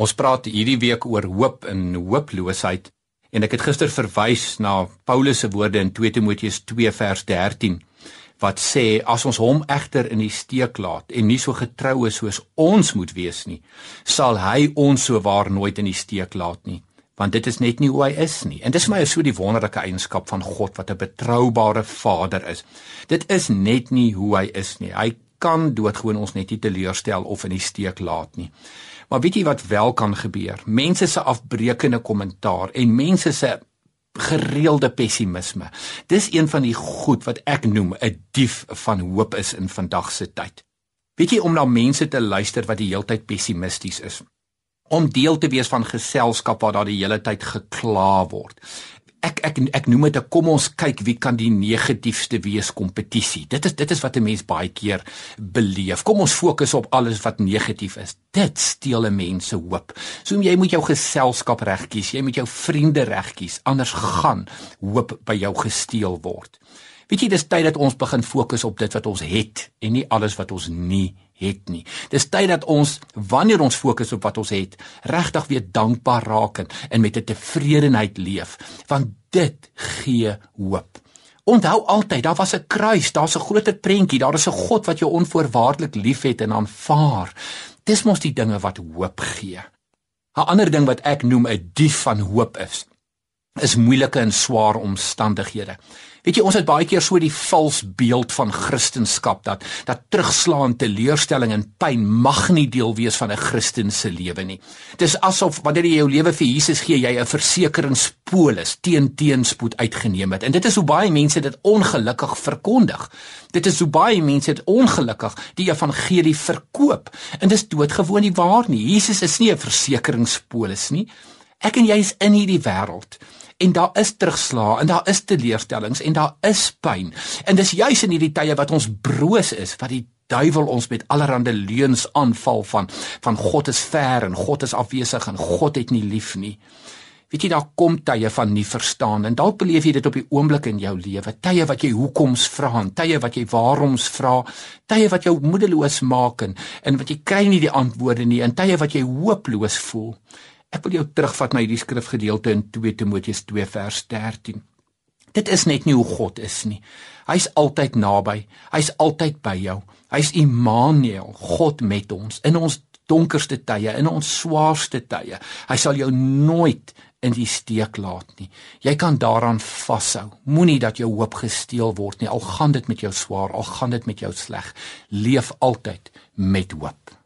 Ons praat hierdie week oor hoop en hooploosheid en ek het gister verwys na Paulus se woorde in 2 Timoteus 2 vers 13 wat sê as ons hom egter in die steek laat en nie so getrou is soos ons moet wees nie sal hy ons sowaar nooit in die steek laat nie want dit is net nie hoe hy is nie. En dis vir my so die wonderlike eienskap van God wat 'n betroubare Vader is. Dit is net nie hoe hy is nie. Hy kan doodgewoon ons net nie teleurstel of in die steek laat nie. Maar weet jy wat wel kan gebeur? Mense se afbreekende kommentaar en mense se gereelde pessimisme. Dis een van die goed wat ek noem 'n dief van hoop is in vandag se tyd. Weet jy om na mense te luister wat die heeltyd pessimisties is? Om deel te wees van geselskap waar daar die hele tyd gekla word ek ek ek noem dit 'n kom ons kyk wie kan die negatiefste wees kompetisie. Dit is dit is wat 'n mens baie keer beleef. Kom ons fokus op alles wat negatief is. Dit steel 'n mens se hoop. So jy moet jou geselskap reg kies, jy moet jou vriende reg kies, anders gaan hoop by jou gesteel word. Weet jy, dis tyd dat ons begin fokus op dit wat ons het en nie alles wat ons nie het nie. Dis tyd dat ons wanneer ons fokus op wat ons het, regtig weer dankbaar raak en met 'n tevredenheid leef, want dit gee hoop. Onthou altyd, daar was 'n kruis, daar's 'n groter prentjie, daar is 'n God wat jou onvoorwaardelik liefhet en aanvaar. Dis mos die dinge wat hoop gee. 'n Ander ding wat ek noem 'n dief van hoop is, is moeilike en swaar omstandighede. Weet jy, ons het baie keer so die vals beeld van Christendom dat dat terugslaan, teleurstelling en pyn mag nie deel wees van 'n Christen se lewe nie. Dis asof wanneer jy jou lewe vir Jesus gee, jy 'n versekeringspolis teen teenspoed uitgeneem het. En dit is hoe baie mense dit ongelukkig verkondig. Dit is hoe baie mense dit ongelukkig die evangelie verkoop. En dis doodgewoon nie waar nie. Jesus is nie 'n versekeringspolis nie. Ek en jy is in hierdie wêreld en daar is terugslae en daar is teleurstellings en daar is pyn. En dis juis in hierdie tye wat ons broos is wat die duiwel ons met allerlei leuns aanval van van God is ver en God is afwesig en God het nie lief nie. Weet jy daar kom tye van nie verstaan en dalk beleef jy dit op die oomblik in jou lewe, tye wat jy hoekoms vra tye wat jy waaroms vra, tye wat jou moedeloos maak en, en wat jy kry nie die antwoorde nie en tye wat jy hooploos voel. Ek wil jou terugvat na hierdie skrifgedeelte in 2 Timoteus 2 vers 13. Dit is net nie hoe God is nie. Hy's altyd naby. Hy's altyd by jou. Hy's Immanuel, God met ons in ons donkerste tye, in ons swaarste tye. Hy sal jou nooit in die steek laat nie. Jy kan daaraan vashou. Moenie dat jou hoop gesteel word nie. Al gaan dit met jou swaar, al gaan dit met jou sleg. Leef altyd met hoop.